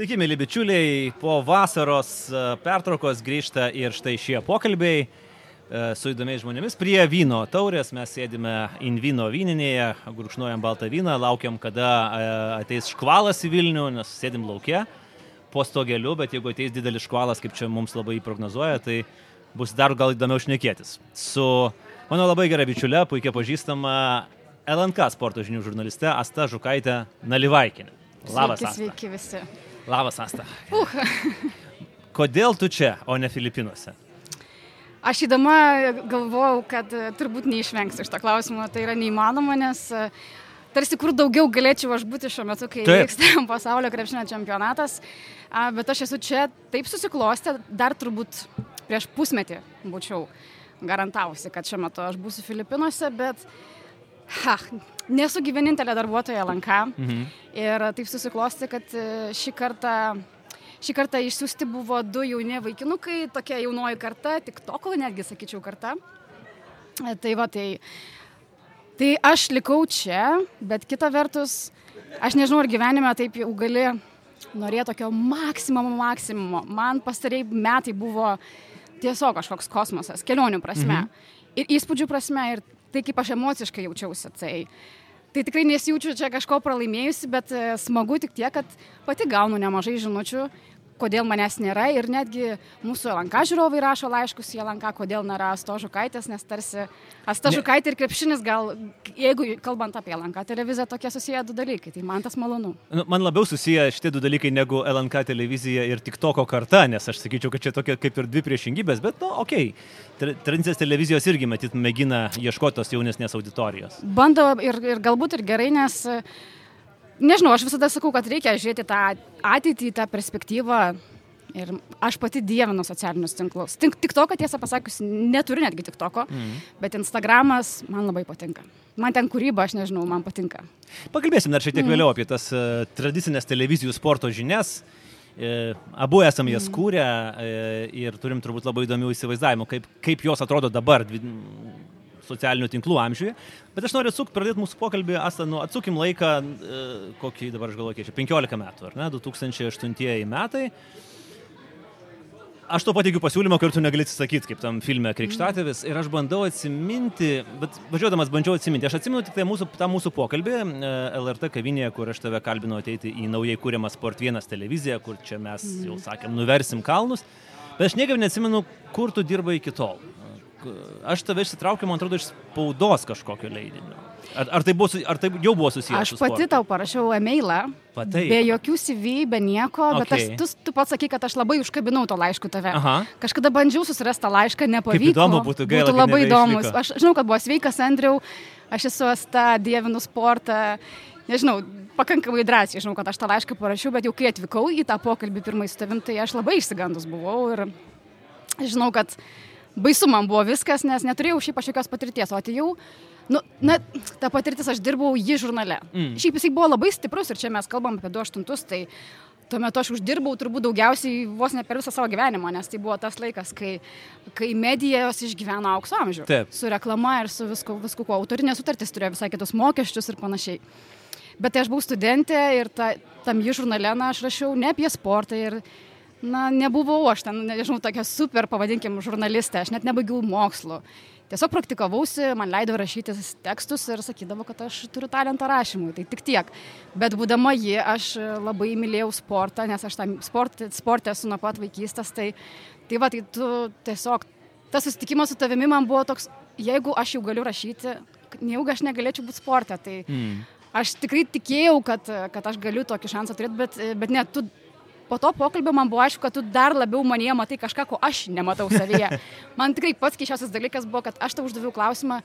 Sveiki, mėly bičiuliai, po vasaros e, pertraukos grįžta ir štai šie pokalbiai e, su įdomiais žmonėmis. Prie vyno taurės mes sėdime Invino vyninėje, gurkšnuojam baltą vyną, laukiam, kada e, ateis škvalas į Vilnių, nes sėdim laukia po stogeliu, bet jeigu ateis didelis škvalas, kaip čia mums labai prognozuoja, tai bus dar gal įdomiau šnekėtis. Su mano labai gera bičiulė, puikiai pažįstama LNK sporto žinių žurnaliste Asta Žukaitė Nalivaikinė. Labas. Sveiki, sveiki visi. Labas, Asta. Uh. Kodėl tu čia, o ne Filipinuose? Aš įdama galvojau, kad e, turbūt neišvengsiu iš to klausimo. Tai yra neįmanoma, nes e, tarsi kur daugiau galėčiau aš būti šiuo metu, kai taip. vyksta pasaulio krepšinio čempionatas. Bet aš esu čia taip susiklostę, dar turbūt prieš pusmetį būčiau garantavusi, kad šiuo metu aš būsiu Filipinuose, bet ha, nesu vienintelė darbuotoja Lanka. Mhm. Ir taip susiklosti, kad e, šį kartą, šį kartą išsiųsti buvo du jauni vaikinukai, tokia jaunoji karta, tik toko netgi sakyčiau karta. E, tai va, tai, tai aš likau čia, bet kita vertus, aš nežinau, ar gyvenime taip jau gali norėti tokio maksimumo, maksimumo. Man pastariai metai buvo tiesiog kažkoks kosmosas, kelionių prasme. Mhm. Ir įspūdžių prasme, ir tai kaip aš emociškai jaučiausi. Tai, tai tikrai nesijaučiu čia kažko pralaimėjusi, bet e, smagu tik tiek, kad pati gaunu nemažai žinučių, kodėl manęs nėra ir netgi mūsų LNK žiūrovai rašo laiškus į LNK, kodėl nėra Astožukaitės, nes tarsi Astožukaitė ir krepšinis gal, jeigu kalbant apie LNK televiziją, tokie susiję du dalykai, tai man tas malonu. Nu, man labiau susiję šitie du dalykai negu LNK televizija ir tik toko karta, nes aš sakyčiau, kad čia tokia kaip ir dvi priešingybės, bet, nu, okei, okay. tradicinės televizijos irgi matyt mėgina ieškoti tos jaunesnės auditorijos. Bando ir, ir galbūt ir gerai, nes uh, nežinau, aš visada sakau, kad reikia žiūrėti tą ateitį, tą perspektyvą. Ir aš pati dievinu socialinius tinklus. Tik, tik to, kad tiesą pasakius, neturiu netgi tik toko, mm. bet Instagramas man labai patinka. Man ten kūryba, aš nežinau, man patinka. Pakalbėsim dar šiek tiek mm. vėliau apie tas uh, tradicinės televizijų sporto žinias. E, abu esame jas mm. kūrę e, ir turim turbūt labai įdomių įsivaizdavimų, kaip, kaip jos atrodo dabar, socialinių tinklų amžiuje. Bet aš noriu atsuk, pradėti mūsų pokalbį, Asta, nu, atsukim laiką, e, kokį dabar aš galvoju, čia 15 metų, ar ne, 2008 metai. Aš to pateikiu pasiūlymą, kur tu negali atsisakyti, kaip tam filme Krikštatėvis. Ir aš bandau atsiminti, bet važiuodamas bandžiau atsiminti. Aš atsimenu tik tai mūsų, tą mūsų pokalbį e, LRT kavinėje, kur aš tave kalbinu ateiti į naujai kūriamą Sport 1 televiziją, kur čia mes jau sakėm, nuversim kalnus. Bet aš niekaip neatsimenu, kur tu dirbai iki tol aš tave išsitraukiau, man atrodo, iš spaudos kažkokio leidinio. Ar, ar, tai, buvo, ar tai jau buvo susijęs? Aš pati tau parašiau e-mailą. Patai. Be jokių CV, be nieko, okay. bet aš, tu, tu pats sakai, kad aš labai užkabinau to laišku tave. Aha. Kažkada bandžiau susirasti tą laišką, nepavyko. Kaip įdomu būtų, gaila. Būtų labai įdomus. Aš žinau, kad buvo sveikas, Andriu, aš esu asta, dievinu sportą. Nežinau, pakankamai drąsiai, žinau, kad aš tą laišką parašiau, bet jau kai atvykau į tą pokalbį pirmai su tavim, tai aš labai išsigandus buvau ir žinau, kad baisu man buvo viskas, nes neturėjau šiaip aš jokios patirties, o atėjau, nu, na, ta patirtis aš dirbau jį žurnale. Mm. Šiaip jisai buvo labai stiprus ir čia mes kalbam apie 28, tai tuo metu aš uždirbau turbūt daugiausiai vos ne per visą savo gyvenimą, nes tai buvo tas laikas, kai, kai medijos išgyveno aukso amžių. Taip. Su reklama ir su visku, visku kuo. Autorinės sutartys turėjo visai kitus mokesčius ir panašiai. Bet tai aš buvau studentė ir ta, tam jį žurnale na, aš rašiau ne apie sportą ir na, nebuvau aš ten, nežinau, tokia super, pavadinkim, žurnalistė, aš net nebaigiau mokslo. Tiesiog praktikavausi, man leido rašyti tekstus ir sakydavo, kad aš turiu talentą rašymui, tai tik tiek. Bet būdama ji, aš labai mylėjau sportą, nes aš tam sportė, sportė esu nuo pat vaikystės, tai, tai va, tai tu tiesiog, tas susitikimas su tavimi man buvo toks, jeigu aš jau galiu rašyti, nejaugi aš negalėčiau būti sportė, tai mm. aš tikrai tikėjau, kad, kad aš galiu tokį šansą turėti, bet, bet ne, tu po to pokalbio man buvo aišku, kad tu dar labiau manyje matai kažką, ko aš nematau savyje. Man tikrai pats keišiausias dalykas buvo, kad aš tau uždaviau klausimą,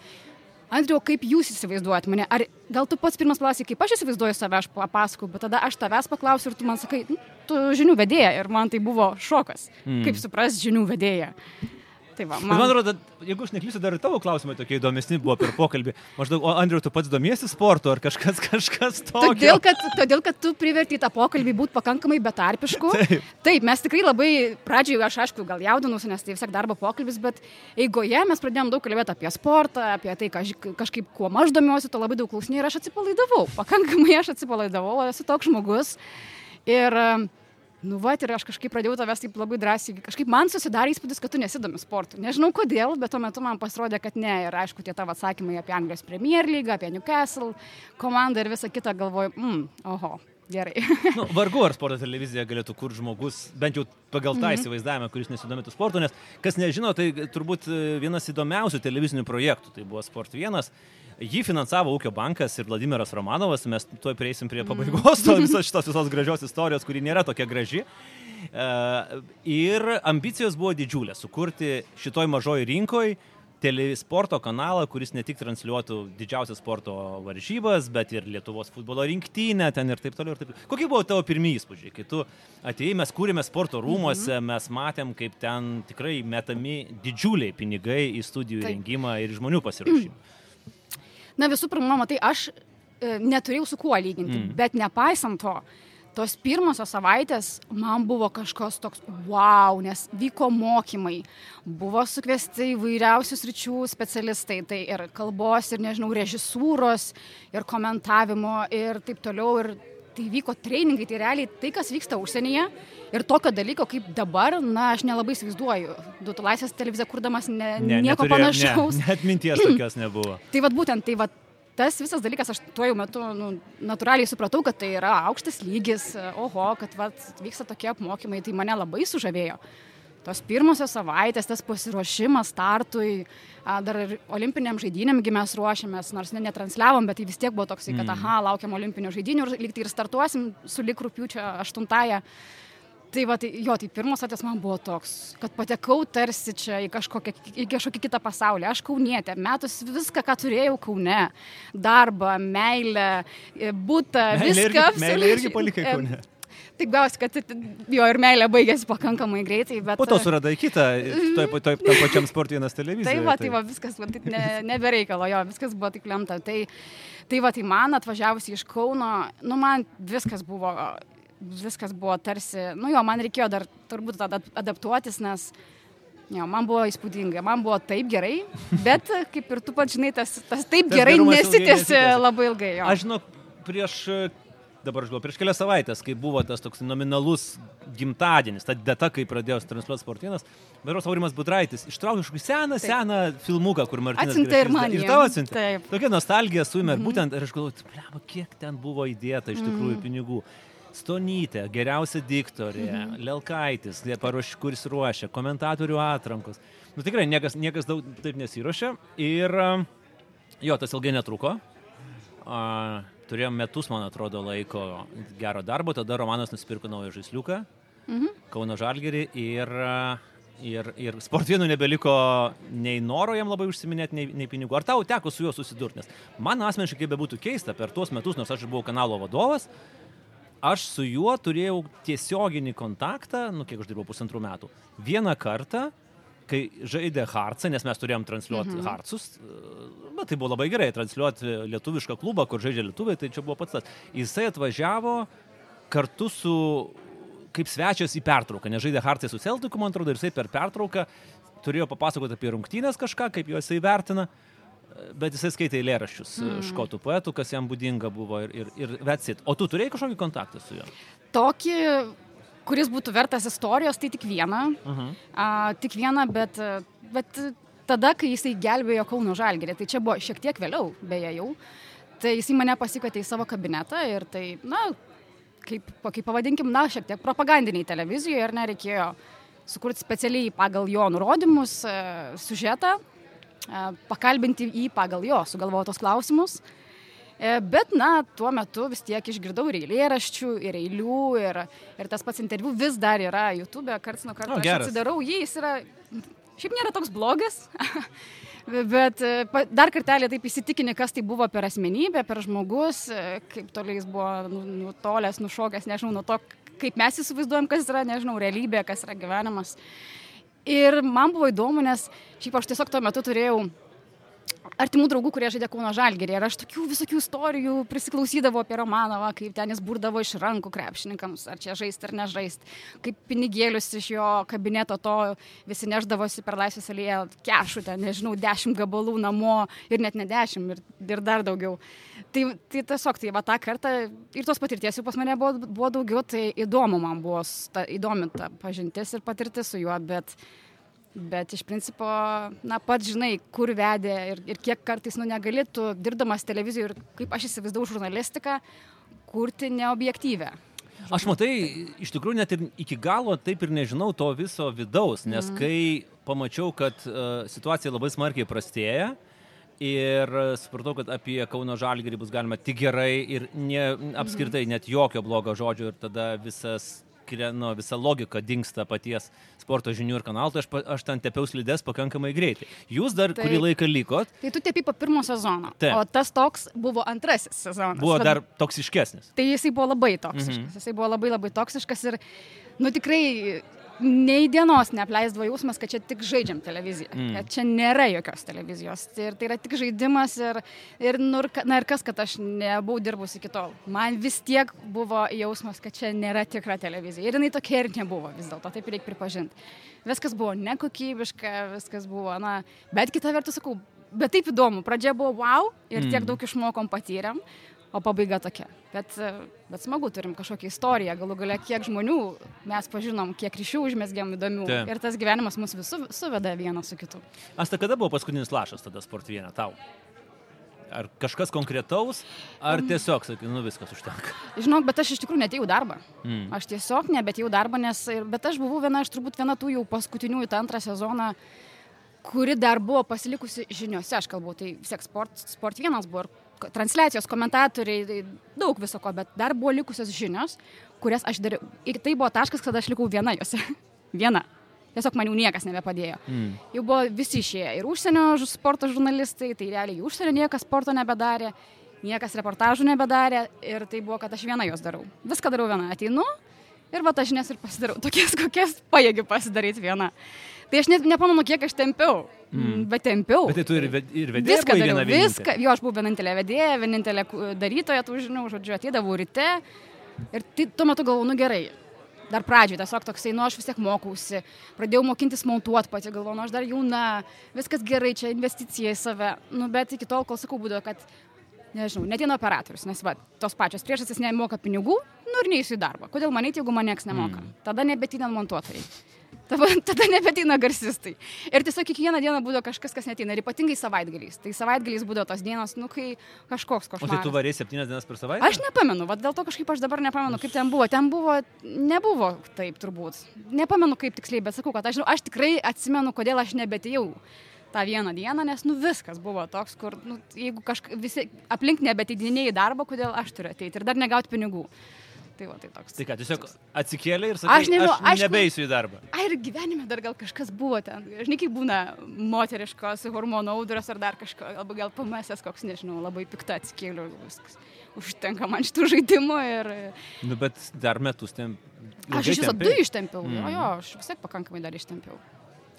Andriu, kaip jūs įsivaizduojat mane? Ar gal tu pats pirmas klausai, kaip aš įsivaizduoju save, aš papasakau, bet tada aš tavęs paklausiu ir tu man sakai, nu, tu žinių vedėja ir man tai buvo šokas, mm. kaip supras žinių vedėja. Tai va, man... man atrodo, jeigu aš neklysiu, dar ir tavo klausimai tokie įdomesni buvo per pokalbį. Maždaug, o Andriu, tu pats domiesi sportu ar kažkas, kažkas tokio? Todėl, kad, todėl, kad tu priverti tą pokalbį būti pakankamai betarpišku. Taip. Taip, mes tikrai labai, pradžioje aš aišku, gal jaudinusi, nes tai vis tiek darbo pokalbis, bet eigoje mes pradėjome daug kalbėti apie sportą, apie tai, kaž, kažkaip kuo aš domiuosi, to labai daug klausinėjau ir aš atsipalaidavau. Pakankamai aš atsipalaidavau, esu toks žmogus. Ir uh, Nu, va, ir aš kažkaip pradėjau tavęs taip labai drąsiai, kažkaip man susidarė įspūdis, kad tu nesidomi sportu. Nežinau kodėl, bet tuo metu man pasirodė, kad ne. Ir aišku, tie tavo atsakymai apie Anglijos Premier League, apie Newcastle komandą ir visą kitą galvoju, mm, oho, gerai. nu, vargu ar sporto televizija galėtų kur žmogus, bent jau pagal tą mm -hmm. įsivaizdavimą, kuris nesidomėtų sportu, nes kas nežino, tai turbūt e, vienas įdomiausių televizinių projektų, tai buvo Sport 1. Jį finansavo Ūkio bankas ir Vladimiras Romanovas, mes tuoj prieisim prie pabaigos to visos šitos visos gražios istorijos, kuri nėra tokia graži. Uh, ir ambicijos buvo didžiulės - sukurti šitoj mažoj rinkoje telesporto kanalą, kuris ne tik transliuotų didžiausias sporto varžybas, bet ir Lietuvos futbolo rinktinę ten ir taip toliau. Ir taip. Kokie buvo tavo pirmieji įspūdžiai, kai tu atėjai, mes kūrėme sporto rūmose, mhm. mes matėm, kaip ten tikrai metami didžiuliai pinigai į studijų taip. rengimą ir žmonių pasiruošimą. Na visų pirma, matai, aš e, neturėjau su kuo lyginti, mm. bet nepaisant to, tos pirmosios savaitės man buvo kažkas toks wow, nes vyko mokymai, buvo sukviesti įvairiausių sričių specialistai, tai ir kalbos, ir nežinau, režisūros, ir komentavimo, ir taip toliau. Ir tai vyko treningai, tai realiai tai, kas vyksta užsienyje ir tokio dalyko kaip dabar, na, aš nelabai įsivaizduoju. Duotų laisvės televiziją kurdamas ne, ne, nieko neturėjo, panašaus. Ne, net minties tokios nebuvo. tai vad būtent, tai vad tas visas dalykas, aš tuo jau metu nu, natūraliai supratau, kad tai yra aukštas lygis, oho, kad vat, vyksta tokie apmokymai, tai mane labai sužavėjo. Tos pirmosios savaitės, tas pasiruošimas startui, dar ir olimpiniam žaidynėmgi mes ruošiamės, nors ne netransliavom, bet tai vis tiek buvo toksai, kad, mm. aha, laukiam olimpinių žaidinių ir lyg tai ir startuosim su lik rūpiučio aštuntąją. Tai va, tai, jo, tai pirmas atės man buvo toks, kad patekau tarsi čia į kažkokią, į kažkokį kitą pasaulį. Aš kaunietė, metus viską, ką turėjau kaune. Darbą, meilę, e, būtą, meilė viską. Irgi, meilė irgi palikai kaune. Taip gausi, kad jo ir meilė baigėsi pakankamai greitai, bet... Po to suradai kitą, toj, toj, tam pačiam sportienas televizijoje. Tai va, tai va, viskas, va, tai ne, nebereikalo, jo, viskas buvo tik lemta. Tai, tai va, tai man atvažiavusi iš Kauno, nu man viskas buvo viskas buvo tarsi, nu jo, man reikėjo dar turbūt adaptuotis, nes jo, man buvo įspūdinga, man buvo taip gerai, bet kaip ir tu pats žinai, tas, tas taip tas gerai nesitėsi labai ilgai. Jo. Aš žinau, prieš dabar galvoju, prieš kelias savaitės, kai buvo tas toks nominalus gimtadienis, ta data, kai pradėjo transliuoti sportienas, Vairos Aurimas Budraitis ištraukė kažkokį seną, Taip. seną filmuką, kur Martinas. Atsiuntė ir man. Ir tavo atsiuntė. Tokia nostalgija suimė. Mm -hmm. Ir būtent, ir aš galvoju, kiek ten buvo įdėta iš tikrųjų mm -hmm. pinigų. Stonytė, geriausia diktorė, mhm. Lelkaitis, paruoš, kuris ruošia, komentatorių atrankos. Nu tikrai niekas, niekas daug taip nesiuošia. Ir jo, tas ilgai netruko. Uh, turėjom metus, man atrodo, laiko gero darbo, tada Romanas nusipirko naują žaisliuką, mhm. Kauno Žalgerį ir, ir, ir sportvienų nebeliko nei noro jam labai užsiminėti, nei, nei pinigų. Ar tau teko su juo susidurti? Nes man asmeniškai, kaip bebūtų keista, per tuos metus, nors aš buvau kanalo vadovas, aš su juo turėjau tiesioginį kontaktą, nu kiek aš dirbau pusantrų metų. Vieną kartą, kai žaidė Hartsą, nes mes turėjom transliuoti mhm. Hartsus, bet tai buvo labai gerai, transliuoti lietuvišką klubą, kur žaidžia lietuviai, tai čia buvo pats tas. Jisai atvažiavo kartu su, kaip svečias į pertrauką, nes žaidė Hartsai su Celticu, man atrodo, ir jisai per pertrauką turėjo papasakoti apie rungtynės kažką, kaip juos įvertina. Bet jisai skaitė eilėraščius mm. škotų poetų, kas jam būdinga buvo ir, ir, ir vetsit. O tu turėjai kažkokį kontaktą su juo? Tokį, kuris būtų vertas istorijos, tai tik vieną. Uh mhm. -huh. a, tik vieną, bet, bet tada, kai jisai gelbėjo Kauno Žalgerį, tai čia buvo šiek tiek vėliau, beje jau, tai jisai mane pasikvietė į savo kabinetą ir tai, na, kaip, kaip pavadinkim, na, šiek tiek propagandiniai televizijoje ir nereikėjo sukurti specialiai pagal jo nurodymus e, sužetą pakalbinti jį pagal jo sugalvotos klausimus. E, bet, na, tuo metu vis tiek išgirdau ir eilėraščių, ir eilių, ir, ir tas pats interviu vis dar yra YouTube, karts nuo karto o, aš atsidarau jį, jis yra, šiaip nėra toks blogas, bet e, dar kartelį taip įsitikinę, kas tai buvo per asmenybę, per žmogus, e, kaip toliai jis buvo nu, nutolęs, nušokęs, nežinau, nuo to, kaip mes įsivaizduojam, kas yra, nežinau, realybė, kas yra gyvenimas. Ir man buvo įdomu, nes šiaip aš tiesiog tuo metu turėjau artimų draugų, kurie žaidė Kauno Žalgerį. Ir aš tokių visokių istorijų prisiklausydavau apie Romanovą, kaip ten jis burdavo iš rankų krepšininkams, ar čia žaisti ar nežaisti, kaip pinigėlius iš jo kabineto to visi neždavosi per laisvės alėją kešų, ten, nežinau, dešimt gabalų namo ir net ne dešimt ir, ir dar daugiau. Tai, tai tiesiog, tai va tą kartą ir tos patirties jau pas mane buvo, buvo daugiau, tai įdomu man buvo, ta, įdomi ta pažintis ir patirtis su juo, bet Bet iš principo, na, pats žinai, kur vedė ir, ir kiek kartais, nu, negalėtų, dirbdamas televizijoje ir kaip aš įsivaizdavau žurnalistiką, kurti neobjektyvę. Aš matai, iš tikrųjų net ir iki galo taip ir nežinau to viso vidaus, nes mm. kai pamačiau, kad uh, situacija labai smarkiai prastėja ir supratau, kad apie Kauno Žalgirį bus galima tik gerai ir ne, apskritai net jokio blogo žodžio ir tada visas nu, visa logika dinksta paties sporto žinių ir kanalų, tai aš, aš ten tepiau slides pakankamai greitai. Jūs dar tai, kurį laiką likot. Tai tu tepi po pirmo sezono. Taip. O tas toks buvo antrasis sezonas. Buvo dar toksiškesnis. Tai jisai buvo labai toksiškas. Mhm. Jisai buvo labai labai toksiškas ir, nu tikrai nei dienos neapleisdavo jausmas, kad čia tik žaidžiam televiziją, mm. kad čia nėra jokios televizijos. Ir tai yra tik žaidimas ir, ir, nu, na, ir kas, kad aš nebuvau dirbus iki tol. Man vis tiek buvo jausmas, kad čia nėra tikra televizija. Ir jinai tokia ir nebuvo vis dėlto, taip reikia pripažinti. Viskas buvo nekokybiška, viskas buvo, na, bet kita vertus sakau, bet taip įdomu. Pradžia buvo wow ir tiek mm. daug išmokom patyrėm o pabaiga tokia. Bet, bet smagu, turim kažkokią istoriją, galų galia, kiek žmonių mes pažinom, kiek ryšių užmėsgiam įdomių. Taip. Ir tas gyvenimas mus visų suveda vieną su kitu. Asta, kada buvo paskutinis lašas tada sportvienė tau? Ar kažkas konkretaus, ar tiesiog, sakai, nu viskas užtenka? Žinok, bet aš iš tikrųjų netėjau darbą. Mm. Aš tiesiog nebetėjau darbą, nes, bet aš buvau viena iš turbūt viena tų jau paskutinių į tą antrą sezoną, kuri dar buvo pasilikusi žiniuose, aš kalbu, tai vis tiek sport, sport vienas buvo ir transliacijos, komentatoriai, tai daug viso ko, bet dar buvo likusios žinios, kurias aš dariau. Ir tai buvo taškas, kada aš likau viena juose. viena. Tiesiog man jau niekas nebepadėjo. Mm. Jau buvo visi išėję. Ir užsienio sporto žurnalistai, tai realiai užsienio niekas sporto nebedarė, niekas reportažų nebedarė. Ir tai buvo, kad aš viena juos darau. Viską darau viena. Ateinu ir va tas žinias ir pasidarau. Tokias, kokias pajėgiu pasidaryti viena. Tai aš net nepamenu, kiek aš tempiau. Mm. Bet tempiau. Bet tai tu ir, ved, ir vedėjai. Viską dariau, viską. Jo, aš buvau vienintelė vedėja, vienintelė darytoja, tu žinau, žodžiu, ateidavau ryte. Ir tai, tuo metu galvoju, nu gerai. Dar pradžioje tiesiog toksai, nu aš vis tiek mokausi, pradėjau mokintis montuoti pati, galvoju, nu aš dar jauna, viskas gerai, čia investicija į save. Nu, bet iki tol, kol sakau, būdavo, kad nežinau, netina operatorius, nes va, tos pačios priežastys nemoka pinigų, nu ir neįsiu į darbą. Kodėl manyti, jeigu man niekas nemoka? Mm. Tada nebetina montuotojai. Tada, tada nebeteina garsistai. Ir tiesiog kiekvieną dieną būdavo kažkas, kas neteina. Ir ypatingai savaitgaliais. Tai savaitgaliais būdavo tos dienos, nu, kai kažkoks kažkoks. O tai tu varė septynias dienas per savaitę? Aš nepamenu, vad dėl to kažkaip aš dabar nepamenu, kaip ten buvo. Ten buvo, nebuvo taip turbūt. Nepamenu kaip tiksliai, bet sakau, kad aš, aš tikrai atsimenu, kodėl aš nebetėjau tą vieną dieną, nes, nu, viskas buvo toks, kur, nu, jeigu kažkaip visi aplink nebetidinėjai darbą, kodėl aš turiu ateiti ir dar negauti pinigų. Tai va, tai toks. Tai ką, tiesiog atsikėlė ir sakai, aš, nežinau, aš nebeisiu į darbą. Ai, ir gyvenime dar gal kažkas buvo ten. Žinai, kaip būna moteriškos hormonų audros ar dar kažko, arba gal pamesęs koks, nežinau, labai piktą atsikėliu ir viskas. Užtenka man šitų žaidimų ir... Nu, bet dar metus ten... Aš iš viso du ištempiau. Mm. Jo, jo, aš vis tiek pakankamai dar ištempiau.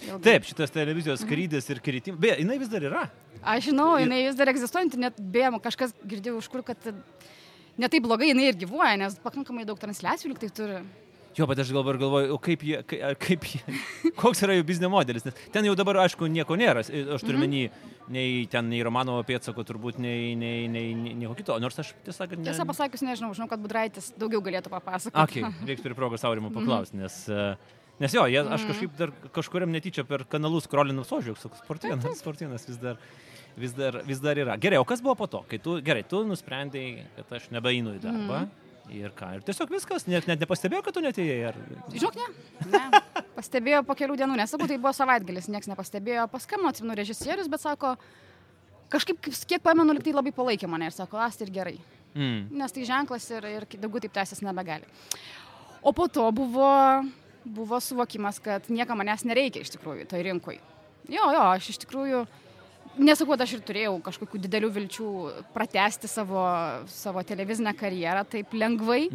Ilgai. Taip, šitas televizijos mhm. skrydis ir kritimas. Beje, jinai vis dar yra. Aš žinau, jinai vis dar egzistuojanti, net beje, kažkas girdėjau už kur, kad netai blogai jinai ir gyvuoja, nes pakankamai daug transliacijų liktai turi. Jo, bet aš galvoju, galvoju, kaip jie, kaip jie, koks yra jų biznio modelis, nes ten jau dabar, aišku, nieko nėra, aš turiu menį, mm -hmm. nei ten, nei Romanovo pėdsako, turbūt, nei, nei, nei, nei nieko kito, nors aš tiesą sakant, ne... Tiesą pasakius, nežinau, žinau, kad Budraitis daugiau galėtų papasakoti. Okay, reiks turi progos Aurimų mhm. paklausti, nes... Nes jo, jie, aš mhm. kažkaip dar kažkuriam netyčia per kanalus krolinau sožiuk, sportienas, sportienas vis dar vis dar, vis dar yra. Gerai, o kas buvo po to, kai tu, gerai, tu nusprendėjai, kad aš nebeinu į darbą. Mm. Ir ką, ir tiesiog viskas, net, net nepastebėjau, kad tu netėjai. Ar... Žinok, ne. ne. Pastebėjo po kelių dienų, nesakau, tai buvo savaitgalis, niekas nepastebėjo. Paskambino, atsimenu, režisierius, bet sako, kažkaip, kiek pamenu, liktai labai palaikė mane ir sako, asti ir gerai. Mm. Nes tai ženklas ir, ir daugiau taip tęsis nebegali. O po to buvo, buvo suvokimas, kad niekam manęs nereikia iš tikrųjų toj rinkoj. Jo, jo, aš iš tikrųjų nesakau, kad aš ir turėjau kažkokių didelių vilčių pratesti savo, savo televizinę karjerą taip lengvai.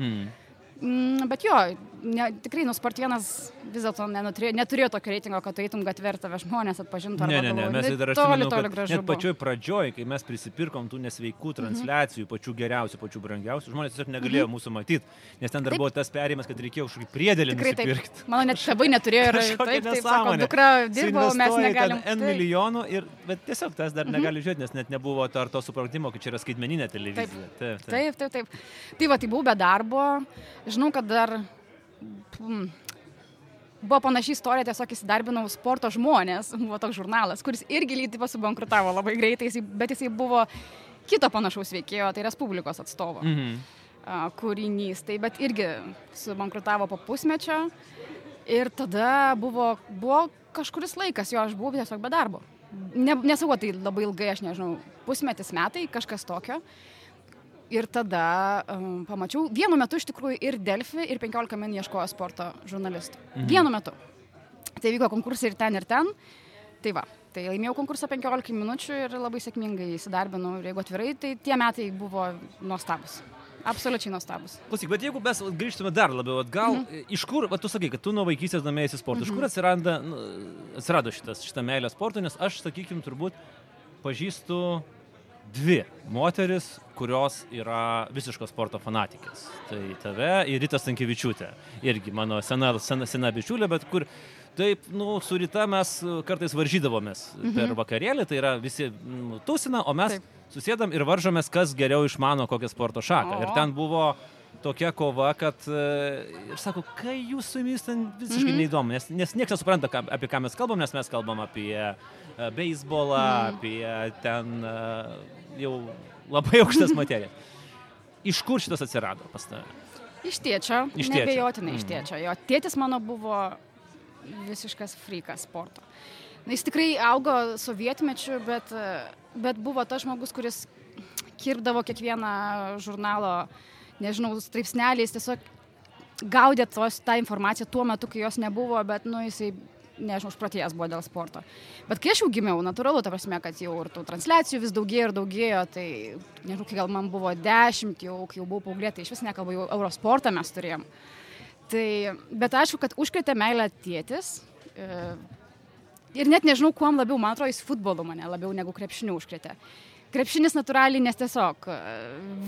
Mm. Mm, bet jo, ne, tikrai, nu, sport vienas vis dėlto neturėjo, tokio reitingo, kad tu eitum gatvę ir tave žmonės atpažintų. Ne, ne, ne, mes tai dar toli, toli gražu. net pačioj pradžioj, kai mes prisipirkom tų nesveikų transliacijų, pačių geriausių, pačių brangiausių, žmonės tiesiog negalėjo mūsų matyti, nes ten dar Taip. buvo tas perėjimas, kad reikėjo kažkokį taip. nusipirkti. Mano net tėvai neturėjo ir Kažkokia taip, taip, sako, dukra dirbo, mes negalim. N Taip. Mhm. milijonų, ir, bet tiesiog tas dar negali žiūrėti, nes net nebuvo to, ar to supratimo, kad čia yra skaitmeninė televizija. Taip, Taip, taip, taip. Tai va, tai buvau be darbo. Žinau, kad dar mm, buvo panaši istorija, tiesiog įsidarbinau sporto žmonės, buvo toks žurnalas, kuris irgi lygiai subankrutavo labai greitai, bet jisai buvo kito panašaus veikėjo, tai Respublikos atstovo Mhm. kūrinys. Tai bet irgi subankrutavo po pusmečio. Ir tada buvo, buvo kažkuris laikas, jo aš buvau tiesiog be darbo. Ne, nesakau, tai labai ilgai, aš nežinau, pusmetis metai, kažkas tokio. Ir tada um, pamačiau, vienu metu iš tikrųjų ir Delfi, ir 15 min ieškojo sporto žurnalistų. Mhm. Vienu metu. Tai vyko konkursai ir ten, ir ten. Tai va, tai laimėjau konkursą 15 minučių ir labai sėkmingai įsidarbinau. Ir jeigu atvirai, tai tie metai buvo nuostabus. Absoliučiai nuostabus. Klausyk, bet jeigu mes grįžtume dar labiau atgal, mhm. iš kur, va, tu sakai, kad tu nuo vaikystės domėjai sportu, mhm. iš kur atsiranda, nu, atsirado šitas, šitą meilę sportui, nes aš, sakykim, turbūt pažįstu dvi moteris, kurios yra visiškos sporto fanatikės. Tai tave ir Rita Stankevičiūtė. Irgi mano sena, sena, sena bičiulė, bet kur Taip, nu, su ryta mes e, kartais varžydavomės mhm. per vakarėlį, tai yra visi nu, tūsina, o mes Taip. Susėdam ir varžomės, kas geriau išmano kokią sporto šaką. O. Ir ten buvo tokia kova, kad e, ir sako, kai jūs su jumis ten visiškai -hmm. neįdomu, nes, nes niekas nesupranta, ką, apie ką mes kalbam, nes mes kalbam apie e, beisbolą, mm. apie ten e, jau labai aukštas materijas. Iš kur šitas atsirado pas tave? Iš tėčio. Iš tėčio. Nebejotinai iš Mhm. tėčio. Jo tėtis mano buvo visiškas frikas sporto. Na, jis tikrai augo sovietmečiu, bet, e, bet buvo tas žmogus, kuris kirpdavo kiekvieną žurnalo, nežinau, straipsneliais, tiesiog gaudė tos, tą informaciją tuo metu, kai jos nebuvo, bet, nu, jisai, nežinau, užprotėjęs buvo dėl sporto. Bet kai aš jau gimiau, natūralu, ta prasme, kad jau ir tų transliacijų vis daugėjo ir daugėjo, tai, nežinau, kai gal man buvo dešimt, jau, kai jau buvau paauglė, tai iš vis nekalbu, jau Eurosportą mes turėjom. Tai, bet aišku, kad užkrėtė meilę tėtis. E, ir net nežinau, kuom labiau, man atrodo, jis futbolu mane labiau negu krepšiniu užkrėtė. Krepšinis natūraliai, nes tiesiog e,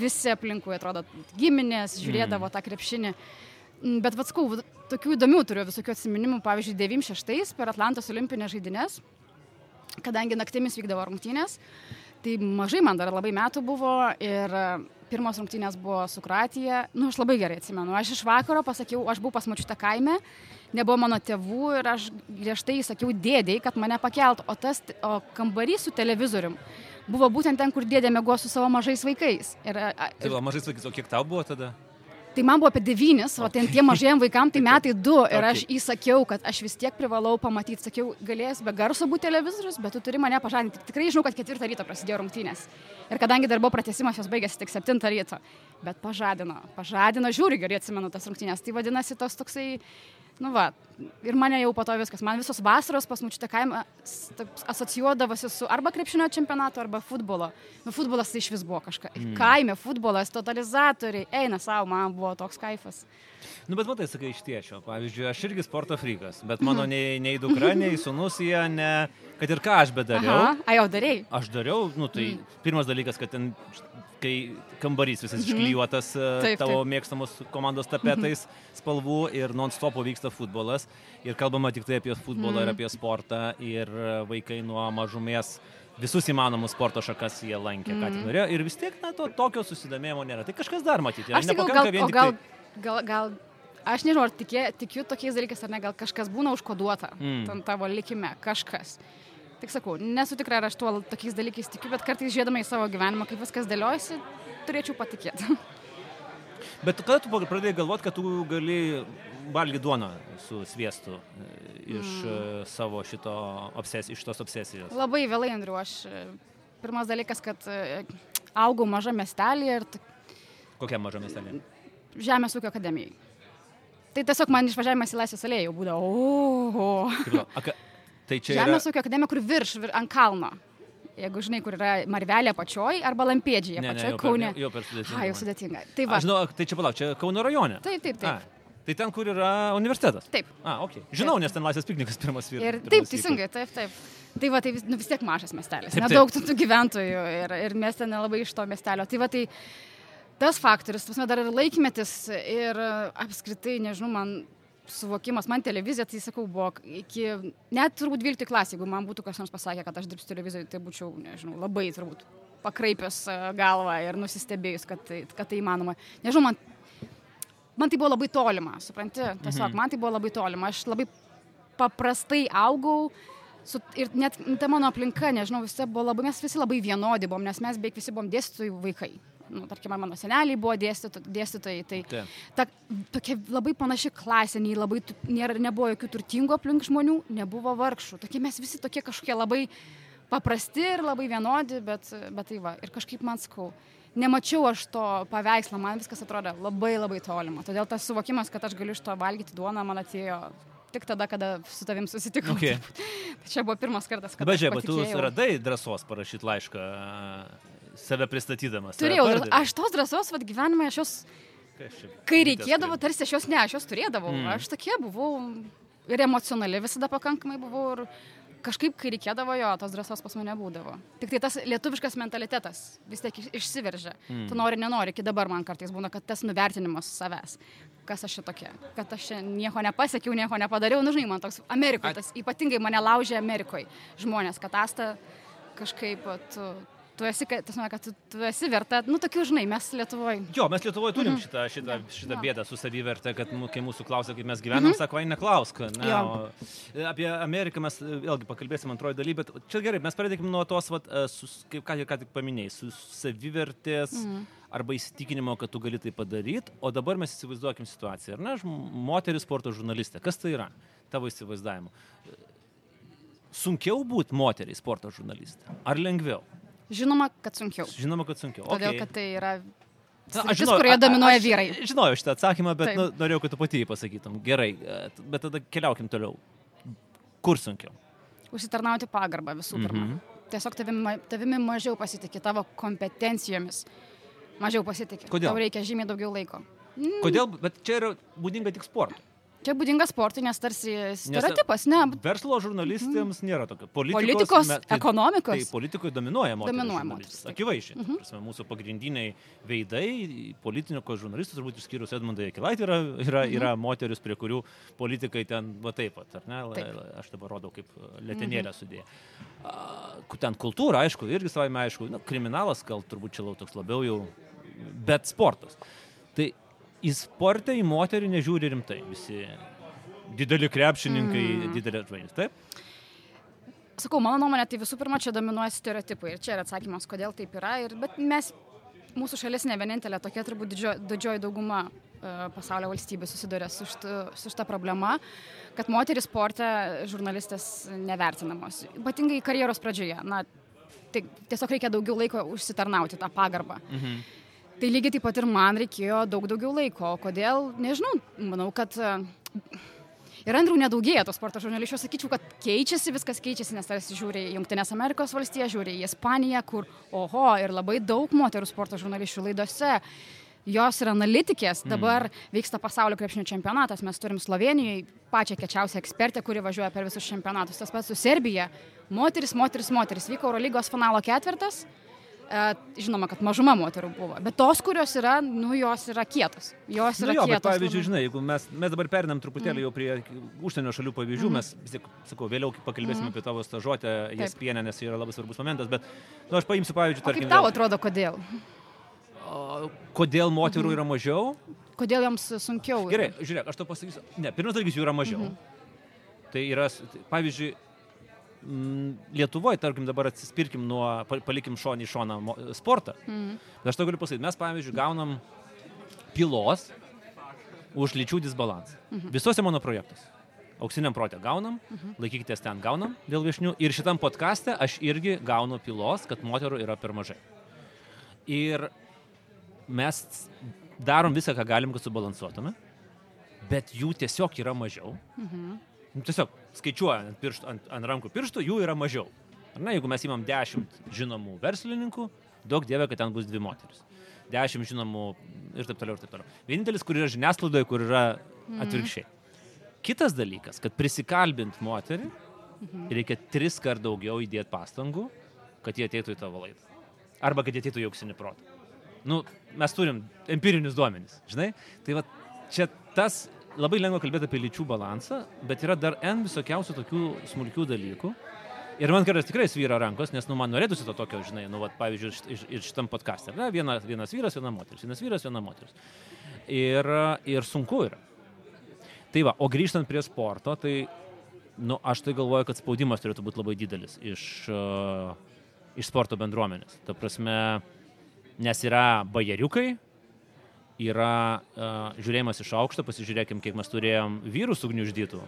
visi aplinkui, atrodo, giminės žiūrėdavo tą krepšinį. Mm, Bet vatskau, tokių įdomių turiu visokių atsiminimų, pavyzdžiui, 96 per Atlantos olimpinės žaidynės, kadangi naktimis vykdavo rungtynės, tai mažai man dar labai metų buvo ir e, pirmos rungtynės buvo su Kroatija. Nu, aš labai gerai atsimenu. Aš iš vakaro pasakiau, aš buvau pas mačiutę kaime, nebuvo mano tėvų ir aš griežtai sakiau dėdėjai, kad mane pakeltų. O tas o kambarys su televizorium buvo būtent ten, kur dėdė mėgo su savo mažais vaikais. Ir, a, a, Tai va, mažai sakys, o kiek tau buvo tada? Tai man buvo apie devynis, o ten tie mažiem vaikam tai metai du. Ir aš įsakiau, kad aš vis tiek privalau pamatyti. Sakiau, galės be garso būti televizorius, bet tu turi mane pažadinti. Tikrai žinau, kad ketvirtą ryto prasidėjo rungtynės. Ir kadangi dar buvo pratesimas, jos baigėsi tik septintą ryto. Bet pažadino, pažadino, žiūri, gerai atsimenu tas rungtynės. Tai vadinasi tos toksai, nu va, ir mane jau po to viskas. Man visos vasaros pas mučiute kaimą asocijuodavosi su arba krepšinio čempionatu, arba futbolo. Nu, futbolas tai iš vis buvo kažkas. Mm. Kaime futbolas, totalizatoriai, eina savo, man buvo toks kaifas. Nu, bet matai, sakai, iš tiečio. Pavyzdžiui, aš irgi sporto frikas, bet mano nei, nei dukra, nei sunus jie, ne, kad ir ką aš bedariau. Aha, a jau darėjai. Aš dariau, nu tai mm. pirmas dalykas, kad ten, kai kambarys visas išklijuotas mm. Taip, tavo taip. mėgstamos komandos tapetais spalvų ir non-stopo vyksta futbolas. Ir kalbama tik tai apie futbolą mm. ir apie sportą. Ir e, vaikai nuo mažumės visus įmanomus sporto šakas jie lankė, mm. ką tik norėjo. Ir vis tiek, na, to tokio susidomėjimo nėra. Tai kažkas dar matyti. Aš tik gal, Nepakanka gal, tik gal, tai- gal, gal, aš nežinau, ar tikė, tikiu tokiais dalykais, ar ne, gal kažkas būna užkoduota Mm. tavo likime, kažkas. Tik sakau, nesu tikra, ar aš tuo tokiais dalykais tikiu, bet kartais žiūrėdama į savo gyvenimą, kaip viskas dėliojasi, turėčiau patikėti. Bet kada tu pradėjai galvoti, kad tu gali valgyti duoną su sviestu e, iš mm. savo šito obses, iš tos obsesijos? Labai vėlai, Andriu, aš e, pirmas dalykas, kad e, augau maža miestelėje ir Kokia maža miestelė? Žemės ūkio akademijai. Tai tiesiog man išvažiavimas į Laisvės alėją jau būdavo, oho. Aka- Tai čia yra... Žemės ūkio akademija, kur virš, vir, ant kalno. Jeigu žinai, kur yra Marvelė pačioj arba Lampėdžiai pačioj Kaune. jau per sudėtinga. A, jau sudėtinga. Tai va. Aš žinau, tai čia palauk, čia Kauno rajone. Taip, taip, taip. A, tai ten, kur yra universitetas. Taip. A, ok. Žinau, nes ten Laisvės piknikas pirmas vyras. Ir taip, teisingai, taip, taip. Tai va, tai vis, nu, vis tiek mažas miestelis. Taip, taip. Nedaug tų, gyventojų ir, ir mes ten nelabai iš to miestelio. Tai va, tai tas faktorius, tas dar ir laikmetis ir e, apskritai, nežinau, man suvokimas, man televizija, tai sakau, buvo iki, net turbūt 12 klasė, jeigu man būtų kas nors pasakę, kad aš dirbsiu televizijoje, tai būčiau, nežinau, labai turbūt pakraipęs e, galvą ir nusistebėjus, kad tai, kad tai įmanoma. Nežinau, man, man tai buvo labai tolima, supranti, tiesiog Mhm. man tai buvo labai tolima. Aš labai paprastai augau. Su, ir net ta mano aplinka, nežinau, visi buvo labai, mes visi labai vienodi buvom, nes mes beveik visi buvom dėstytojų vaikai. Nu, tarkim, mano seneliai buvo dėstyto, dėstytojai, tai Taip. ta, tokia labai panaši klasė, nei labai, nėra, nebuvo jokių turtingų aplink žmonių, nebuvo vargšų. Tokie mes visi tokie kažkokie labai paprasti ir labai vienodi, bet, bet tai va, ir kažkaip man skau. Nemačiau aš to paveikslo, man viskas atrodo labai labai tolima. Todėl tas suvokimas, kad aš galiu iš to valgyti duoną, man atėjo tik tada, kada su tavim susitikau. Okay. Tai čia buvo pirmas kartas, kada žiūrėk, bet tu radai drąsos parašyti laišką save pristatydamas. save Turėjau, pardavei. aš tos drąsos, vad gyvenime, aš jos? Kai reikėdavo, tarsi aš jos ne, aš jos turėdavau. Mm. Aš tokia buvau ir emocionali visada pakankamai buvau ir kažkaip, kai reikėdavo jo, tos drąsos pas mane būdavo. Tik tai tas lietuviškas mentalitetas vis tiek iš- išsiveržia. Mm. Tu nori, nenori, iki dabar man kartais būna, kad tas nuvertinimas savęs. Kas aš čia tokia? Kad aš čia nieko nepasiekiau, nieko nepadariau. Nu, žinai, man toks Amerikoje, tas ypatingai mane laužė Amerikoje žmonės, kad asta kažkaip tu, tu esi, kad, tas, kad tu, tu esi verta, nu, tokių, žinai, mes Lietuvoje. Jo, mes Lietuvoje turim Mhm. šitą, šitą, šitą Jo. bėdą su savivertė, kad kai mūsų klausia, kaip mes gyvenam, Mhm. sako, ai neklausk. Ne, Jo. o, e, apie Ameriką mes e, vėlgi pakalbėsim antroji daly, bet čia gerai, mes pradėkime nuo tos, vat, e, sus, kaip ką, ką tik paminėjai, su savivertės Mhm. arba įsitikinimo, kad tu gali tai padaryti, o dabar mes įsivaizduokim situaciją, ar ne, moteris sporto žurnalistė, kas tai yra tavo įsivaizdavimu? Sunkiau būti moteriai sporto žurnalistė, ar lengviau? Žinoma, kad sunkiau. Žinoma, kad sunkiau. Todėl, Okei. kad tai yra Na, sritis, žinau- kurioje dominuoja aš vyrai. Žinojau šitą atsakymą, bet Taip. nu, norėjau, kad tu pati jį pasakytum. Gerai, e, bet tada keliaukim toliau. Kur sunkiau? Užsitarnauti pagarbą visų pirma. Mhm. Tiesiog tavimi, tavimi mažiau pasitikė, tavo kompetencijomis mažiau pasitikė. Kodėl? Tau reikia žymiai daugiau laiko. Kodėl? Bet čia yra būdinga tik sportui. Čia būdinga sportui, nes tarsi stereotipas, ne. Verslo žurnalistėms nėra tokio. Politikos. Politikos, me- tai- ekonomikos. Tai politikoje dominuoja moteris. Dominuoja taip. Akivaizdžiai. Mm -hmm. Mūsų pagrindiniai veidai, politikos žurnalistų, turbūt išskyrus Edmundą Jekilaitį, yra, yra, Mhm. yra moteris, prie kurių politikai ten va taip pat, ar ne? Taip. Aš dabar rodau kaip letenėlę mhm. sudėję. A, ku- Ten kultūra, aišku, irgi savai aišku, na, kriminalas gal turbūt čia lau toks labiau jau, bet sportas. Tai į sportą į moterį nežiūri rimtai visi dideli krepšininkai, mm. didelė žvaigždė. Taip? Sakau, mano nuomonė, tai visų pirma, čia dominuoja stereotipai. Ir čia yra atsakymas, kodėl taip yra. Ir, bet mes, mūsų šalis ne vienintelė, tokia turbūt didžio, didžioji dauguma e, pasaulio valstybių susiduria su, štu, su šita problema, kad moteris sporte žurnalistės nevertinamos. Ypatingai karjeros pradžioje. Na, tai tiesiog reikia daugiau laiko užsitarnauti tą pagarbą. Mhm. Tai lygiai taip pat ir man reikėjo daug daugiau laiko. Kodėl? Nežinau. Manau, kad e, ir Andrių nedaugėja tos sporto žurnalistų. Aš sakyčiau, kad keičiasi, viskas keičiasi, nes tarsi žiūri į Junktinės Amerikos valstiją, žiūri į Ispaniją, kur, oho, ir labai daug moterų sporto žurnalistų laidose. Jos yra analitikės, dabar mm. vyksta pasaulio krepšinio čempionatas, mes turim Slovenijoje pačią kečiausią ekspertę, kuri važiuoja per visus čempionatus. Tas pats su Serbija. Moteris, moteris, moteris. Vyko Eurolygos finalo ketvirtas. E, Žinoma, kad mažuma moterų buvo, bet tos, kurios yra, nu, jos yra kietos. Jos Nu yra jo, bet kietos. pavyzdžiui, labai. žinai, jeigu mes, mes dabar perinam truputėlį jau prie užsienio šalių pavyzdžių, mes vis sakau, vėliau pakalbėsime apie tavo stažuotę, jas pienę, nes tai yra labai svarbus momentas, bet nu, aš paimsiu pavyzdžiui, O tarkim, kaip tau atrodo, kodėl? o, kodėl moterų yra mažiau? Kodėl joms sunkiau? Gerai, žiūrėk, aš to pasakysiu. Ne, pirmas dalykas jų yra mažiau. Tai yra, tai, pavyzdžiui, mm, Lietuvoje, tarkim, dabar atsispirkim nuo, pa- palikim šonį į šoną sportą. Bet aš to galiu pasakyti, mes, pavyzdžiui, gaunam pilos už lyčių disbalansą. Mhm. Visuose mano projektuose. Auksiniam protė gaunam, mhm. laikykitės ten gaunam dėl viešnių. Ir šitam podkastė aš irgi gaunu pilos, kad moterų yra per mažai. Ir mes darom visą, ką galim, kad subalansuotume, bet jų tiesiog yra mažiau. Mhm. Nu, Tiesiog skaičiuojant ant, pirštų, ant, ant rankų pirštų, jų yra mažiau. Ar ne, jeigu mes įmam 10 žinomų verslininkų, daug dievė, kad ten bus dvi moteris. 10 žinomų ir taip toliau ir taip toliau. Vienintelis, kur yra žiniasklaidoje, kur yra atvirkščiai. Kitas dalykas, kad prisikalbint moterį, reikia tris kart daugiau įdėti pastangų, kad jie ateitų į tavo laidą. Arba kad jie ateitų į auksinį protą. Nu, mes turim empirinius duomenys, žinai? Tai va, čia tas labai lengva kalbėti apie lyčių balansą, bet yra dar N visokiausių tokių smulkių dalykų. Ir man kartais tikrai svyra rankos, nes, nu, man norėtųsi to tokio, žinai, nu, va, pavyzdžiui, ir šitam podcast'e. Ne, viena, vienas vyras, viena moteris, vienas vyras, viena moteris. Ir, ir sunku yra. Tai va, o grįžtant prie sporto, tai, nu, aš tai galvoju, kad spaudimas turėtų būti labai didelis iš, uh, iš sporto bendruomenės. Ta prasme, nes yra bajeriukai, yra uh, žiūrėjimas iš aukšto, pasižiūrėkim, kiek mes turėjom vyrų sugniuždytų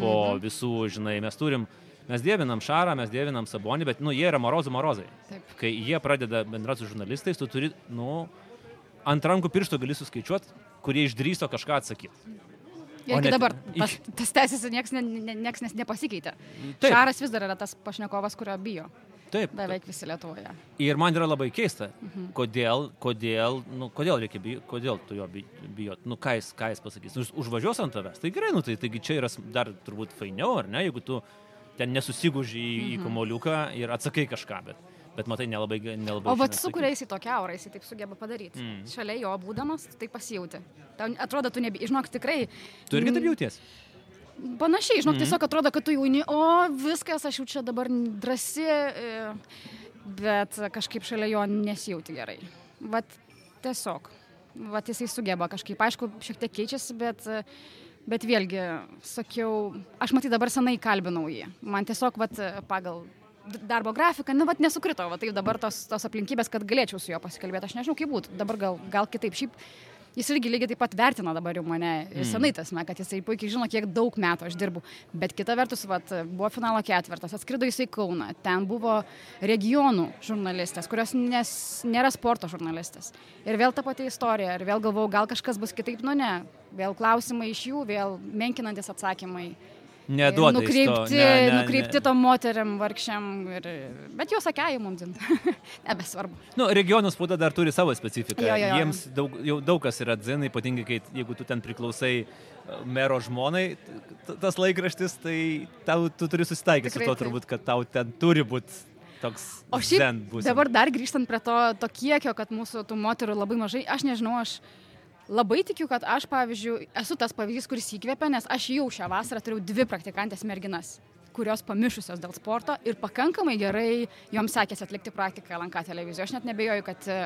po visų, žinai, mes turim, mes dievinam Šarą, mes dievinam Sabonį, bet, nu, jie yra morozų morozai. Taip. Kai jie pradeda bendrauti su žurnalistais, tu turi, nu, ant rankų piršto gali suskaičiuoti, kurie išdryso kažką atsakyti. Irgi net- dabar tas, iki- tas tęsiasi, niekas ne, ne, nieks nes nepasikeitė. Taip. Šaras vis dar yra tas pašnekovas, kurio bijo. Taip. Beveik visi Lietuvoje. Ir man yra labai keista, Mhm. kodėl, kodėl, nu, kodėl reikia bijoti, kodėl tu jo bi- bijot, nu, ką jis, ką jis pasakys, nu, jis užvažiuos ant tavęs, tai gerai, nu, tai taigi čia yra dar turbūt fainiau, ar ne, jeigu tu ten nesusiguži į, Mhm. į kamoliuką ir atsakai kažką, bet, bet matai, nelabai, nelabai. O žinai vat su atsakyti. kuriais į tokią aurą jis taip sugeba padaryti. Mm. Mm. Šalia jo būdamas, tai pasijauti. Tau atrodo, tu nebi... Žinok, tikrai. Tu irgi taip mm, jauties. Panašiai, žinok, mm. tiesiog atrodo, kad tu jauni, o viskas, aš jau čia dabar drasi, e, bet kažkaip šalia jo nesijauti gerai. Vat tiesiog. Vat jisai sugeba kažkaip, aišku, šiek tiek keičiasi, bet, bet vėlgi, sakiau, aš matai dabar senai kalbinau jį. Man tiesiog vat, pagal darbo grafiką, nu, vat nesukrito, va tai dabar tos, tos aplinkybės, kad galėčiau su juo pasikalbėti, aš nežinau, kaip būtų, dabar gal, gal kitaip. Šiaip jis irgi lygiai taip pat vertina dabar jau mane, mm. senai tas, me, kad jisai puikiai žino, kiek daug metų aš dirbu. Bet kita vertus, vat, buvo finalo ketvirtas, atskrido jisai į Kauną, ten buvo regionų žurnalistės, kurios nes, nėra sporto žurnalistės. Ir vėl ta pati istorija, ir vėl galvojau, gal kažkas bus kitaip, nu ne. Vėl klausimai iš jų, vėl menkinantis atsakymai. Neduoda. jis to, nukreipti, ne, ne, nukreipti ne. tom moteriam, vargšiam. Ir, bet jos sakė, mums dzin. Nebesvarbu. Nu, regionų spauda dar turi savo specifiką. Jo, jo, jo. Jiems daug, jau daug kas yra dzin, ypatingai, kai, jeigu tu ten priklausai e, mero žmonai, tas laikraštis, tai tau, tu turi susitaikyti su to turbūt, kad tau ten turi būti toks O šiaip dabar dar grįžtant prie to, to kiekio, kad mūsų tų moterų labai mažai, aš nežinau, aš labai tikiu, kad aš, pavyzdžiui, esu tas pavyzdys, kuris įkvėpia, nes aš jau šią vasarą turėjau dvi praktikantės merginas kurios pamišusios dėl sporto ir pakankamai gerai joms sekėsi atlikti praktiką LNK televizijoje. Aš net nebejoju, kad e,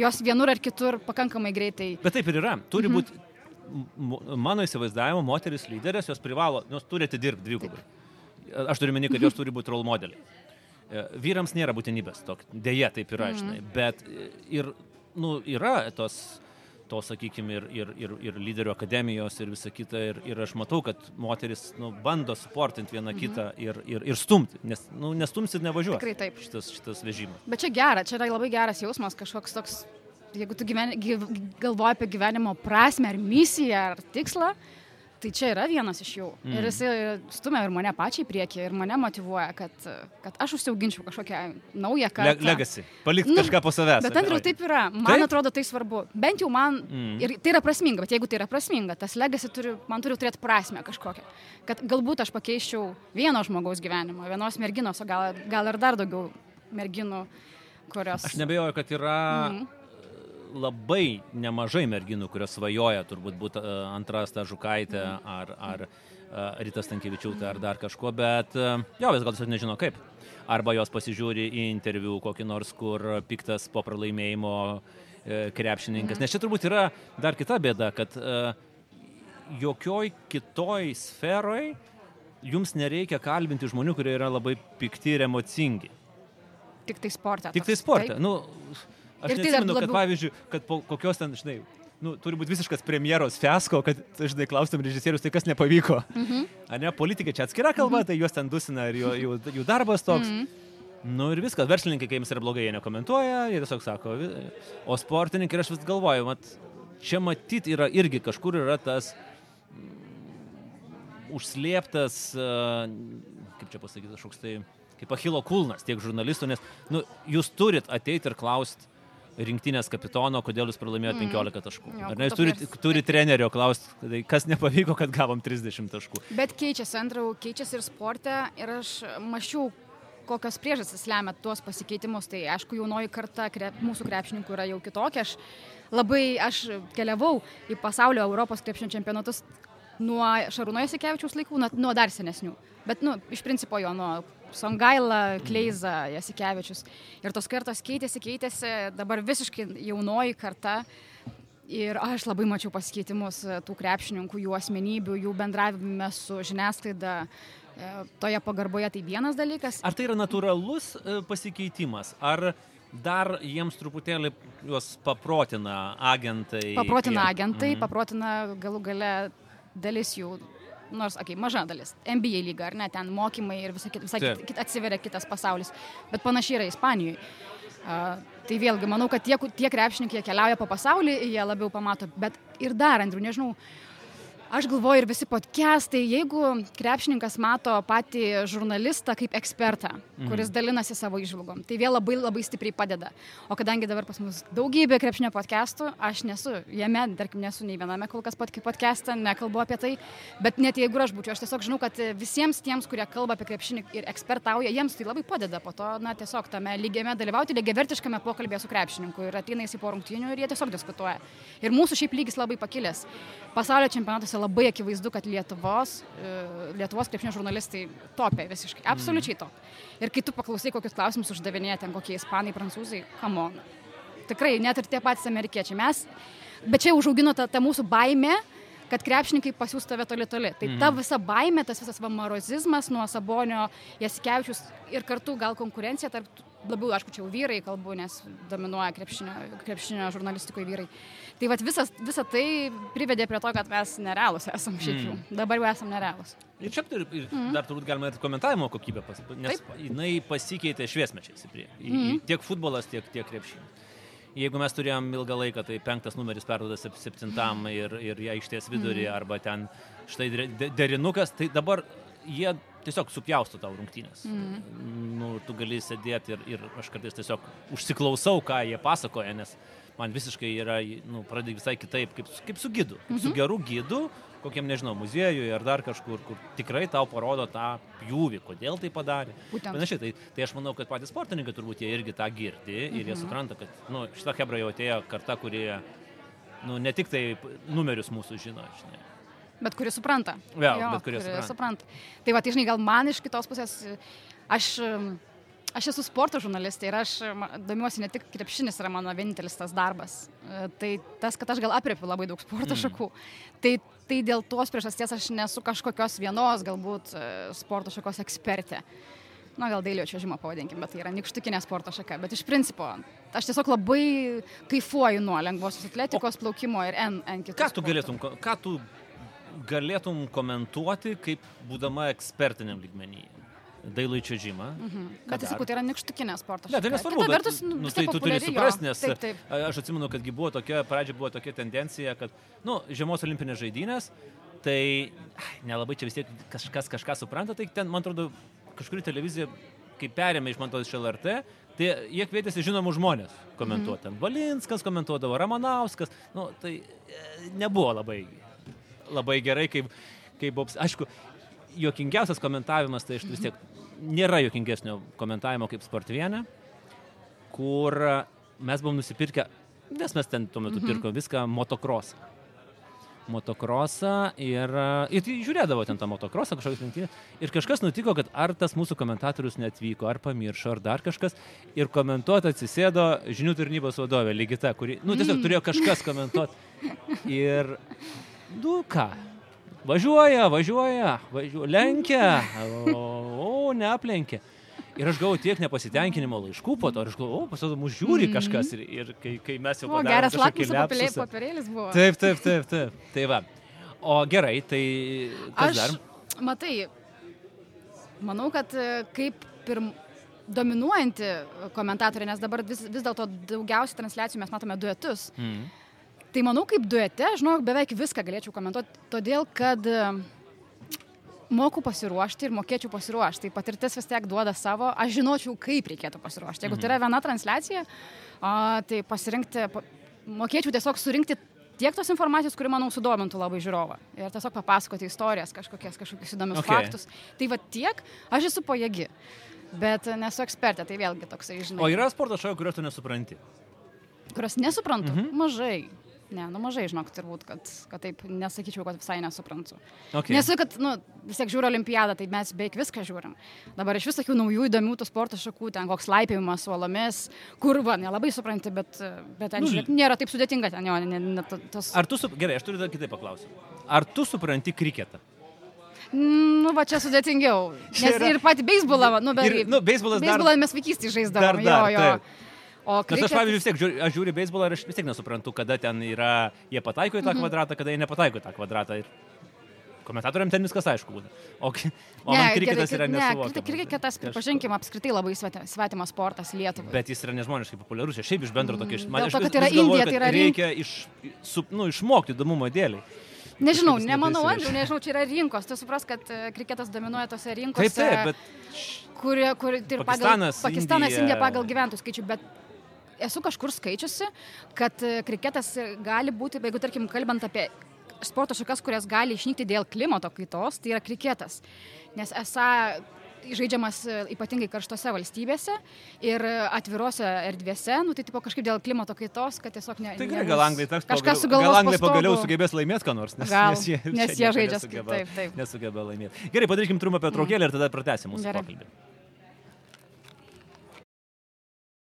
jos vienur ar kitur pakankamai greitai. Bet taip ir yra. Turi Mhm. būti, mano įsivaizdavimu, moteris lyderės, jos privalo, jos turi atidirbti dvigubai. Aš turiu meni, kad jos turi būti role modeliai. E, Vyrams nėra būtinybės, tok, dėja taip yra, žinai, bet e, ir, nu, yra tos, to, sakykime, ir, ir, ir, ir lyderių akademijos ir visa kita, ir, ir aš matau, kad moteris, nu, bando suportinti vieną kitą ir, ir, ir stumti, nes, nu, nestums ir nevažiuos. Tikrai taip. Šitas, šitas vežimas. Bet čia gera, čia yra labai geras jausmas, kažkoks toks, jeigu tu gyven, gyv, galvoji apie gyvenimo prasme ar misiją ar tikslą, tai čia yra vienas iš jų. Mm. Ir jisai stumia ir mane pačiai priekį, ir mane motivuoja, kad, kad aš užsiauginčiau kažkokią naują Le, kartą. legacy. Palikti Nu, kažką po savęs. Bet? Andriu, taip yra. Man Taip? atrodo tai svarbu. Bent jau man. Mm. Mm. Ir tai yra prasminga, bet jeigu tai yra prasminga, tas legacy turi, man turi turėti prasme kažkokią. Kad galbūt aš pakeiščiau vieno žmogaus gyvenimą, vienos merginos, o gal, gal ir dar daugiau merginų, kurios... Aš nebejoju, kad yra Mhm. Labai nemažai merginų, kurios svajoja turbūt būti uh, antras ta žukaitė Mhm. ar, ar uh, Rytas Tankievičiūtė ar dar kažko, bet uh, jo, vis gal tiesiog nežino kaip. Arba jos pasižiūri į interviu kokį nors, kur piktas po pralaimėjimo krepšininkas. Nes čia turbūt yra dar kita bėda, kad jokioj kitoj sferoj jums nereikia kalbinti žmonių, kurie yra labai pikti ir emocingi. Tik tai sporte. Tik tai. Taip. Nu, aš tai dar neatsimenu, kad labiau- pavyzdžiui, kad po kokios ten, žinai, nu, turi būti visiškas premjeros fiasko, kad, žinai, klaustum režisierius, tai kas nepavyko. Mhm. Ar ne, politikai čia atskira kalba, tai juos ten dusina ir jų, jų, jų darbas toks. Mhm. Nu ir viskas, verslininkai, kai jiems yra blogai, jie nekomentuoja, jie tiesiog sako, o sportininkai, aš vis galvoju, mat, čia matyt yra irgi kažkur yra tas mm, užslėptas, a, kaip čia pasakyti, kažkoks tai, kaip Achilo kulnas tiek žurnalistų, nes nu, jūs turit ateiti ir klausti rinktinės kapitono, kodėl jūs pralaimėjote 15 mm. taškų. Jo, Ar ne, jūs to turit, prieš- turit trenerio klausti, tai kas nepavyko, kad gavom 30 taškų. Bet keičiasi, Andriau, keičiasi ir sporte ir aš mačiau, kokios priežastys lemia tuos pasikeitimus. Tai aišku, jaunoji karta krep, mūsų krepšininkų yra jau kitokia. Aš labai, aš keliavau į pasaulio Europos krepšinio čempionatus nuo Šarūno Jasikevičiaus laikų, nuo, nuo dar senesnių. Bet, nu, iš principo jo nuo Songaila, Kleiza, Jasikevičius. Ir tos kartos keitėsi, keitėsi, dabar visiškai jaunoji karta. Ir aš labai mačiau pasikeitimus e, tų krepšininkų, jų asmenybių, jų bendravime su žiniasklaida, e, toje pagarboje tai vienas dalykas. Ar tai yra natūralus e, pasikeitimas, ar dar jiems truputėlį juos paprotina agentai? Paprotina kurie- agentai, Mhm. paprotina galų gale dalis jų, nors, okei, okay, maža dalis, NBA lyga, ar ne, ten mokymai ir visa kita, visai Taip. kit, kit, atsiveria kitas pasaulis, bet panašiai yra Ispanijoje. Uh, tai vėlgi, manau, kad tie, tie krepšininkai keliauja po pasaulį, jie labiau pamato, bet ir dar, Andriu, nežinau, aš galvoju ir visi podcastai, jeigu krepšininkas mato patį žurnalistą kaip ekspertą, kuris dalinasi savo išvalgom, tai vėl labai labai stipriai padeda. O kadangi dabar pas mus daugybė krepšinio podcastų, aš nesu jame, tarkim, nesu nei viename kol kas pod- podcast'e, nekalbu apie tai, bet net jeigu aš būčiau, aš tiesiog žinau, kad visiems tiems, kurie kalba apie krepšinį ir ekspertauja, jiems tai labai padeda po to, na, tiesiog tame lygiame dalyvauti, lygiavertiškame pokalbėje su krepšininku ir ateina į porungtinių ir jie tiesiog diskutuoja. Ir mūsų šiaip lygis labai pakilęs. Pasaulio čempionatuose labai akivaizdu, kad Lietuvos, e, Lietuvos krepšinio žurnalistai topia visiškai, absoliučiai top. Ir kai tu paklausai, kokius klausimus uždavinėja ten kokie ispanai, prancūzai, kamon. Tikrai, net ir tie patys amerikiečiai. Mes, bet čia užaugino ta, ta mūsų baime, kad krepšininkai pasiūs tave toli toli. Tai ta visa baime, tas visas vamarozizmas nuo Sabonio, Jasikevičius ir kartu gal konkurencija tarp, labiau, aišku, čia jau vyrai kalbu, nes dominuoja krepšinio, krepšinio žurnalistikoje vyrai. Tai vat visas, visa tai privedė prie to, kad mes nerealus esam šiaip jau. Dabar jau esam nerealus. Ir čia ir, ir dar turbūt galima ir komentavimo kokybę, pas, nes Taip. jinai pasikeitė šviesmečiais į priekį. Mm Mhm. Tiek futbolas, tiek, tiek krepšinis. Jeigu mes turėjom ilgą laiką, tai penktas numeris perduodas sep- septintam ir, ir išties vidurį, Mhm. arba ten štai derinukas, tai dabar jie tiesiog supjausto tau rungtynės. Mhm. Nu, tu gali sėdėti ir, ir aš kartais tiesiog užsiklausau, ką jie pasakoja, nes man visiškai yra, nu, pradedi visai kitaip, kaip, kaip su gidu. Kaip su geru gidu, kokiam, nežinau, muziejui ar dar kažkur, kur tikrai tau parodo tą pjūvį, kodėl tai padarė. Būtent. Panašiai, tai, tai aš manau, kad patys sportininkai turbūt jie irgi tą girdi ir jie supranta, kad nu, šita hebra jau atėjo karta, kurie nu, ne tik tai numerius mūsų žino, žinai. Bet kuris supranta. Jo, bet kurie supranta. supranta. Tai va, tai žinai, gal man iš kitos pusės, aš, aš esu sporto žurnalistė ir aš domiuosi ne tik krepšinis yra mano vienintelis tas darbas. E, Tai tas, kad aš gal apriepiu labai daug sporto Mm. šakų. Tai, tai dėl tos priežasties aš nesu kažkokios vienos galbūt e, sporto šakos ekspertė. Na, gal dailio čiažimo pavadinkim, bet tai yra nikštukinė sporto šaka. Bet iš principo, aš tiesiog labai kaifuoju nuo lengvosios atletikos, plaukimo ir N, N kitų. Ką tu sportų. galėtum, ką tu galėtum komentuoti, kaip būdama ekspertiniam lygmenį? Dailai čiažimą. Mhm. Bet sakau, tai yra nikštukinė sporto Ne, tai šaka. nesvarbu, bet, vertus, nu, nu, tai tu turi suprasti, nes Taip, taip. aš atsimenu, kadgi buvo tokia, pradžioje buvo tokia tendencija, kad, nu, žiemos olimpinės žaidynės, tai ai, nelabai čia vis tiek kažkas kažką supranta, tai ten, man atrodo, kažkuri televizija, kai perėmė iš man to iš LRT, tai jie kvietėsi žinomų žmonės komentuoti. Mhm. Valinskas komentuodavo, Ramanauskas, nu, tai e, nebuvo labai, labai gerai, kaip, kaip buvo, aišku, juokingiausias komentavimas, tai aš vis tiek nėra juokingesnio komentavimo kaip sportvienė, kur mes buvom nusipirkę, nes mes ten tuo metu Mhm. pirkom viską, motokrosą. Motokrosą ir, ir tai žiūrėdavo ten tą motokrosą, kažkokias lenktynės. Ir kažkas nutiko, kad ar tas mūsų komentatorius netvyko, ar pamiršo, ar dar kažkas. Ir komentuoti atsisėdo žinių tarnybos vadovė, Ligita, kuri, nu, tiesiog Mm. turėjo kažkas komentuoti. Ir, nu ką, važiuoja, važiuoja, važiuoja, lenkia, o, o neaplenkia. Ir aš gavau tiek nepasitenkinimo laiškų po to, ir aš galvoju, o, pasirodo, mūsų žiūri kažkas. Ir, ir kai, kai mes jau O, geras lakmuso popierėlis buvo. Taip, taip, taip, taip. Tai va. O gerai, tai Aš, dar? matai, manau, kad e, kaip pirm dominuojanti komentatorė, nes dabar vis, vis dėlto daugiausiai transliacijų mes matome duetus. Mm. Tai manau, kaip duete, žinau, beveik viską galėčiau komentuoti, todėl kad, e, moku pasiruošti ir mokėčiau pasiruošti. Tai patirtis vis tiek duoda savo, aš žinočiau, kaip reikėtų pasiruošti. Jeigu tai yra viena transliacija, tai pasirinkti, pa, mokėčiau tiesiog surinkti tiek tos informacijos, kuri, manau, sudomintų labai žiūrovą. Ir tiesiog papasakoti istorijas, kažkokias, kažkokius įdomius Okay. faktus. Tai va tiek, aš esu pajėgi. Bet nesu ekspertė, tai vėlgi toksai, žinai. O yra sporto šokių, kuriuos tu nesupranti. kurios nesuprantu. Mhm. Mažai. Ne, nu mažai žinok, turbūt, kad, kad taip nesakyčiau, kad visai nesuprantu. Okay. Nesu, kad, nu, vis tiek žiūriu olimpiadą, tai mes beveik viską žiūrim. Dabar iš visokių naujų įdomių tų sporto šakų, ten koks laipėjimas uolomis, kur, va, nelabai supranti, bet, bet ten, Nu, žiūrėk, nėra taip sudėtinga ten jo, ne, ne, ta- tas... Ar tu, su... gerai, aš turiu dar kitaip paklausyti. Ar tu supranti kriketą? Nu, va čia sudėtingiau. Čia Nes yra- ir pati beisbolą, nu, bet... Ir, nu, beisbolas dar- Beisbolą mes vaikystėje žaisdavome, Dar, dar, jo, jo. taip. O Nes aš, kriketas- pavyzdžiui, vis tiek žiūriu, aš žiūriu beisbolą ir aš vis tiek nesuprantu, kada ten yra, jie pataiko į tą Mhm. kvadratą, kada jie nepataiko į tą kvadratą. Ir komentatoriam ten viskas aišku būna. O, o Ne, man kriketas yra ne, nesuvokiamas. krike- kriketas, aš- pripažinkim, apskritai labai sveti- svetimas sportas Lietuvai. Bet jis yra nežmoniškai populiarus. Šiaip iš bendro tokio iš... Mm, dėl to, kad yra Indija, tai yra reikia iš, su, nu, išmokti įdomumo dėliai. Nežinau, nemanau. Andriu, nežinau, čia yra rinkos. Tu supras, kad e, kriketas dominuoja tose rinkose. Taip, taip, bet Kurie, kur, tai Pakistanas, pagal, Pakistanas, Indija. Indija pagal gyventojų skaičių, bet esu kažkur skaičiusi, kad e, kriketas gali būti, jeigu tarkim, kalbant apie sporto šakas, kurias gali išnykti dėl klimato kaitos, tai yra kriketas. Nes esą žaidžiamas e, ypatingai karštose valstybėse ir atvirose erdvėse, nu tai tipo kažkaip dėl klimato kaitos, kad tiesiog ne. tai gerai, gal anglai taps Kažkas sugalvos. Gal anglai pagaliau sugebės laimėti ką nors, nes, Gal, nes jie, nes jie žaidžia nesugeba- taip, taip. Nesugeba laimėti. Gerai, padarykim trumpą pertraukėlę ir tada pratęsim mūsų Gerai. pokalbį.